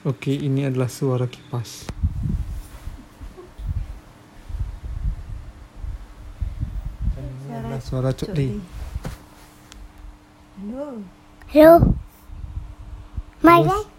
Okey, ini adalah suara kipas. Suara Cok Lee. Hello. Hello. My guys.